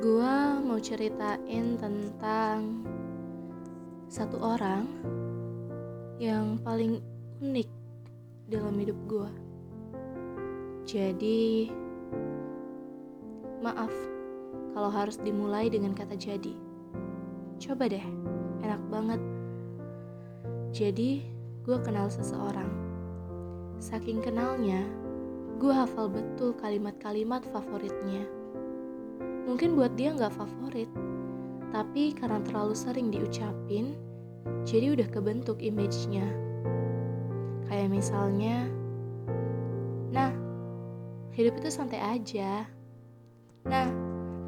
Gua mau ceritain tentang satu orang yang paling unik dalam hidup gua. Jadi, maaf kalau harus dimulai dengan kata jadi. Coba deh, enak banget. Jadi, gua kenal seseorang. Saking kenalnya, gua hafal betul kalimat-kalimat favoritnya. Mungkin buat dia nggak favorit, tapi karena terlalu sering diucapin, jadi udah kebentuk image-nya. Kayak misalnya, nah, hidup itu santai aja. Nah,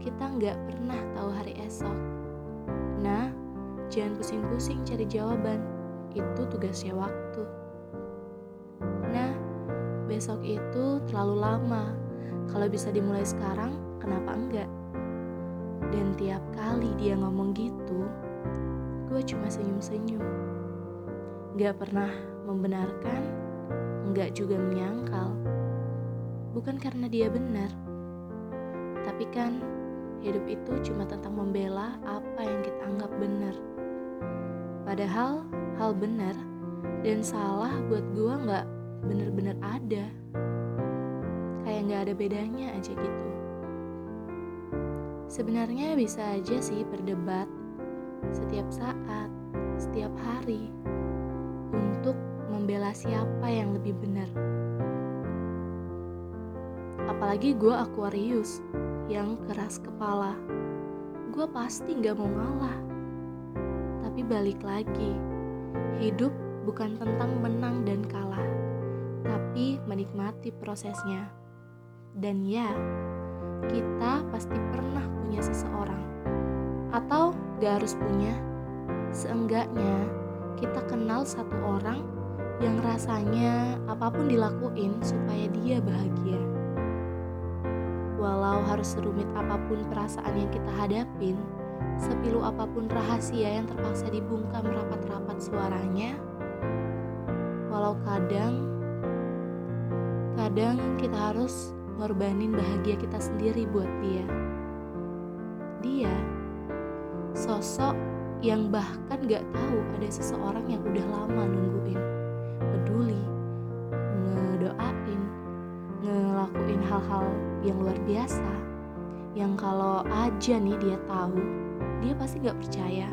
kita nggak pernah tahu hari esok. Nah, jangan pusing-pusing cari jawaban. Itu tugasnya waktu. Nah, besok itu terlalu lama. Kalau bisa dimulai sekarang, kenapa enggak? Dan tiap kali dia ngomong gitu, gue cuma senyum-senyum. Gak pernah membenarkan, gak juga menyangkal. Bukan karena dia benar, tapi kan hidup itu cuma tentang membela apa yang kita anggap benar. Padahal hal benar dan salah buat gue gak bener-bener ada. Kayak gak ada bedanya aja gitu. Sebenarnya bisa aja sih berdebat setiap saat, setiap hari untuk membela siapa yang lebih benar. Apalagi gue Aquarius yang keras kepala. Gue pasti gak mau ngalah. Tapi balik lagi, hidup bukan tentang menang dan kalah, tapi menikmati prosesnya. Dan ya, kita pasti pernah punya seseorang, atau gak harus punya. Seenggaknya, kita kenal satu orang yang rasanya apa pun dilakuin supaya dia bahagia. Walau harus serumit apa pun perasaan yang kita hadapin, sepilu apa pun rahasia yang terpaksa dibungkam rapat-rapat suaranya, walau kadang, kadang kita harus ngorbanin bahagia kita sendiri buat dia. Dia sosok yang bahkan gak tahu ada seseorang yang udah lama nungguin, peduli, ngedoain, ngelakuin hal-hal yang luar biasa. Yang kalau aja nih dia tahu, dia pasti gak percaya.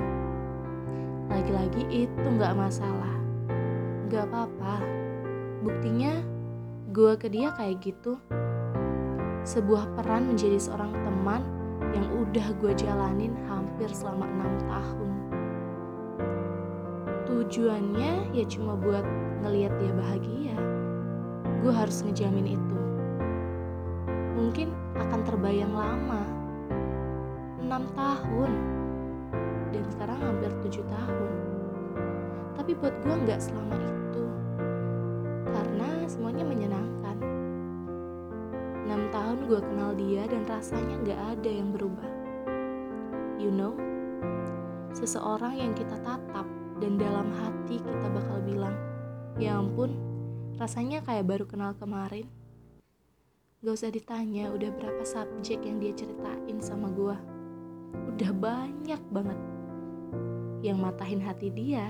Lagi-lagi itu gak masalah, gak apa-apa. Buktinya gue ke dia kayak gitu sebuah peran menjadi seorang teman yang udah gue jalanin hampir selama enam tahun. Tujuannya ya cuma buat ngeliat dia bahagia. Gue harus ngejamin itu. Mungkin akan terbayang lama. enam tahun. Dan sekarang hampir tujuh tahun. Tapi buat gue nggak selama itu. Karena semuanya menyenangkan. 6 tahun gue kenal dia dan rasanya gak ada yang berubah. You know, seseorang yang kita tatap dan dalam hati kita bakal bilang, ya ampun, rasanya kayak baru kenal kemarin. Gak usah ditanya udah berapa subjek yang dia ceritain sama gue. Udah banyak banget. Yang matahin hati dia,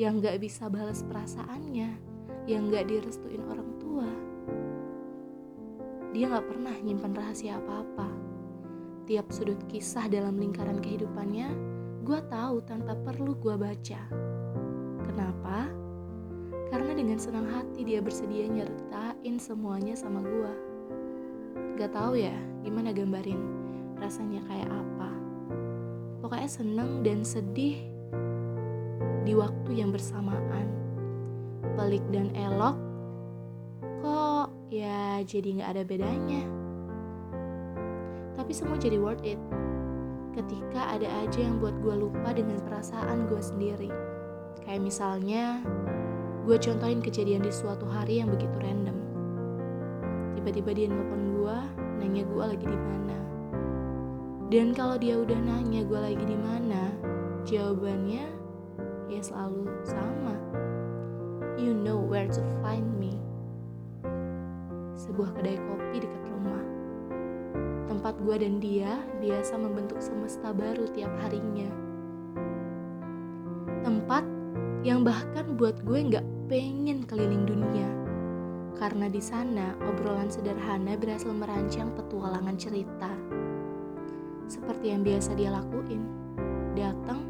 yang gak bisa balas perasaannya, yang gak direstuin orang tua dia gak pernah nyimpan rahasia apa-apa. Tiap sudut kisah dalam lingkaran kehidupannya, gue tahu tanpa perlu gue baca. Kenapa? Karena dengan senang hati dia bersedia nyeritain semuanya sama gue. Gak tahu ya gimana gambarin rasanya kayak apa. Pokoknya seneng dan sedih di waktu yang bersamaan. Pelik dan elok ya jadi nggak ada bedanya. Tapi semua jadi worth it. Ketika ada aja yang buat gue lupa dengan perasaan gue sendiri. Kayak misalnya, gue contohin kejadian di suatu hari yang begitu random. Tiba-tiba dia nelfon gue, nanya gue lagi di mana. Dan kalau dia udah nanya gue lagi di mana, jawabannya ya selalu sama. You know where to find me sebuah kedai kopi dekat rumah. tempat gue dan dia biasa membentuk semesta baru tiap harinya. Tempat yang bahkan buat gue nggak pengen keliling dunia. Karena di sana obrolan sederhana berhasil merancang petualangan cerita. Seperti yang biasa dia lakuin. Datang,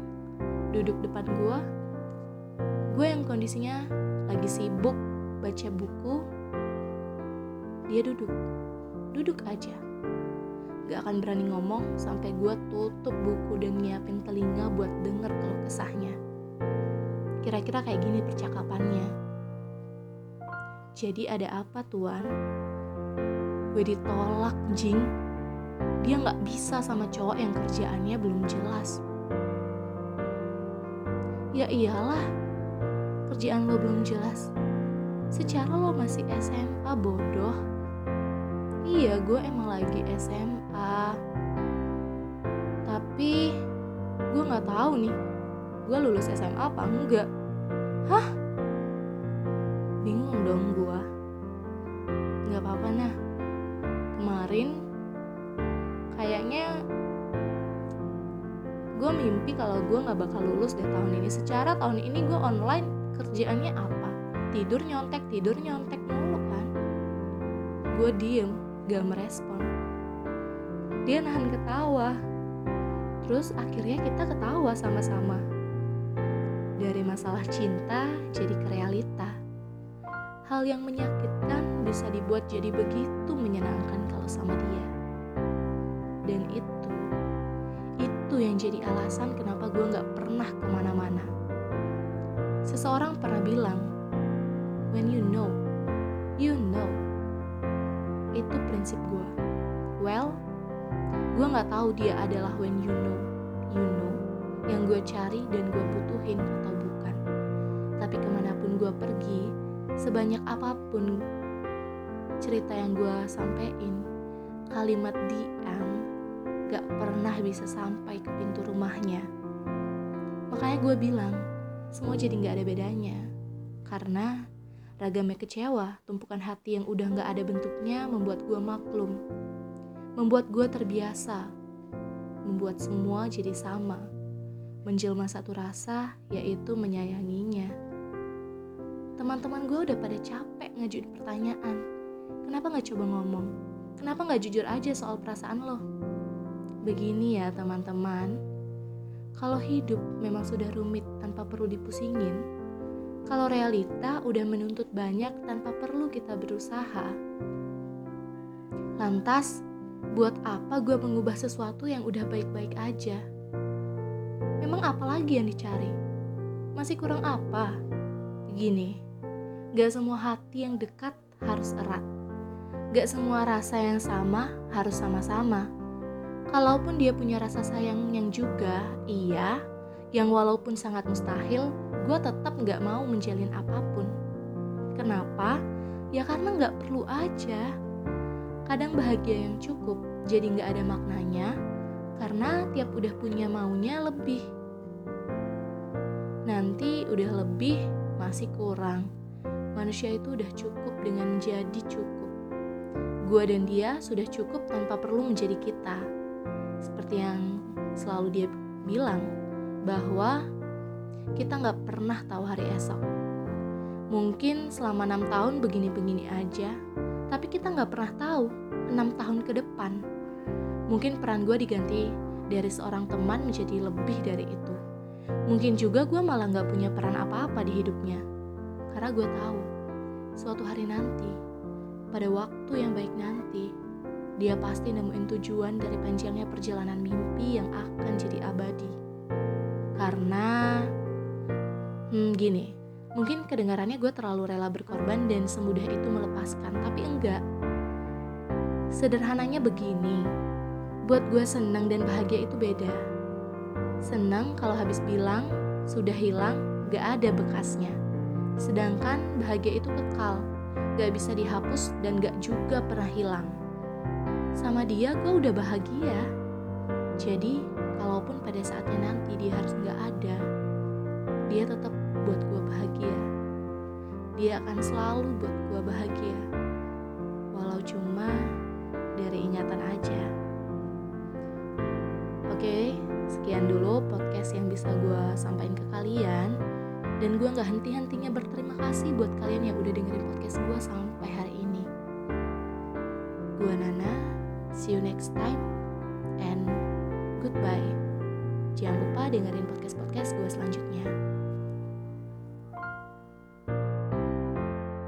duduk depan gue. Gue yang kondisinya lagi sibuk baca buku. Dia duduk. Duduk aja gak akan berani ngomong sampai gue tutup buku dan nyiapin telinga buat denger kalau kesahnya. Kira-kira kayak gini percakapannya. Jadi ada apa tuan? Gue ditolak, jing. Dia gak bisa sama cowok yang kerjaannya belum jelas. Ya iyalah, kerjaan lo belum jelas. Secara lo masih SMA bodoh. Iya, gue emang lagi SMA. Tapi gue nggak tahu nih, gue lulus SMA apa enggak? Hah? Bingung dong gue. Nggak apa-apa nah. Kemarin kayaknya gue mimpi kalau gue nggak bakal lulus deh tahun ini. Secara tahun ini gue online kerjaannya apa? Tidur nyontek, tidur nyontek mulu kan? Gue diem, gak merespon. Dia nahan ketawa. Terus akhirnya kita ketawa sama-sama. Dari masalah cinta jadi ke realita. Hal yang menyakitkan bisa dibuat jadi begitu menyenangkan kalau sama dia. Dan itu, itu yang jadi alasan kenapa gue gak pernah ke mana-mana. Seseorang pernah bilang, tahu dia adalah when you know, you know, yang gue cari dan gue butuhin atau bukan. Tapi ke mana pun gue pergi, sebanyak apa pun cerita yang gue sampein, kalimat diam gak pernah bisa sampai ke pintu rumahnya. Makanya gue bilang, semua jadi gak ada bedanya. Karena Ragamnya kecewa, tumpukan hati yang udah gak ada bentuknya membuat gue maklum. Membuat gue terbiasa. Membuat semua jadi sama. Menjelma satu rasa, yaitu menyayanginya. Teman-teman gue udah pada capek ngajuin pertanyaan. Kenapa gak coba ngomong? Kenapa gak jujur aja soal perasaan lo? Begini ya teman-teman, kalau hidup memang sudah rumit tanpa perlu dipusingin, kalau realita udah menuntut banyak tanpa perlu kita berusaha. Lantas, buat apa gue mengubah sesuatu yang udah baik-baik aja? Memang apa lagi yang dicari? Masih kurang apa? Gini, gak semua hati yang dekat harus erat. Gak semua rasa yang sama harus sama-sama. Kalaupun dia punya rasa sayang yang juga, iya, yang walaupun sangat mustahil, gue tetap nggak mau menjalin apa pun. Kenapa? Ya karena nggak perlu aja. Kadang bahagia yang cukup jadi nggak ada maknanya karena tiap udah punya maunya lebih. Nanti udah lebih masih kurang. Manusia itu udah cukup dengan jadi cukup. Gue dan dia sudah cukup tanpa perlu menjadi kita. Seperti yang selalu dia bilang bahwa kita nggak pernah tahu hari esok. Mungkin selama enam tahun begini-begini aja, tapi kita nggak pernah tahu enam tahun ke depan. Mungkin peran gue diganti dari seorang teman menjadi lebih dari itu. Mungkin juga gue malah nggak punya peran apa-apa di hidupnya. Karena gue tahu, suatu hari nanti, pada waktu yang baik nanti, dia pasti nemuin tujuan dari panjangnya perjalanan mimpi yang akan jadi abadi. Karena Hmm, gini, mungkin kedengarannya gue terlalu rela berkorban dan semudah itu melepaskan, tapi enggak. Sederhananya begini, buat gue senang dan bahagia itu beda. Senang kalau habis bilang, sudah hilang, gak ada bekasnya. Sedangkan bahagia itu kekal, gak bisa dihapus dan gak juga pernah hilang. Sama dia gue udah bahagia. Jadi, kalaupun pada saatnya nanti dia harus gak ada, dia tetap buat gue bahagia dia akan selalu buat gue bahagia walau cuma dari ingatan aja oke sekian dulu podcast yang bisa gue sampaikan ke kalian dan gue gak henti-hentinya berterima kasih buat kalian yang udah dengerin podcast gue sampai hari ini. Gue Nana, see you next time and goodbye jangan lupa dengerin podcast-podcast gue selanjutnya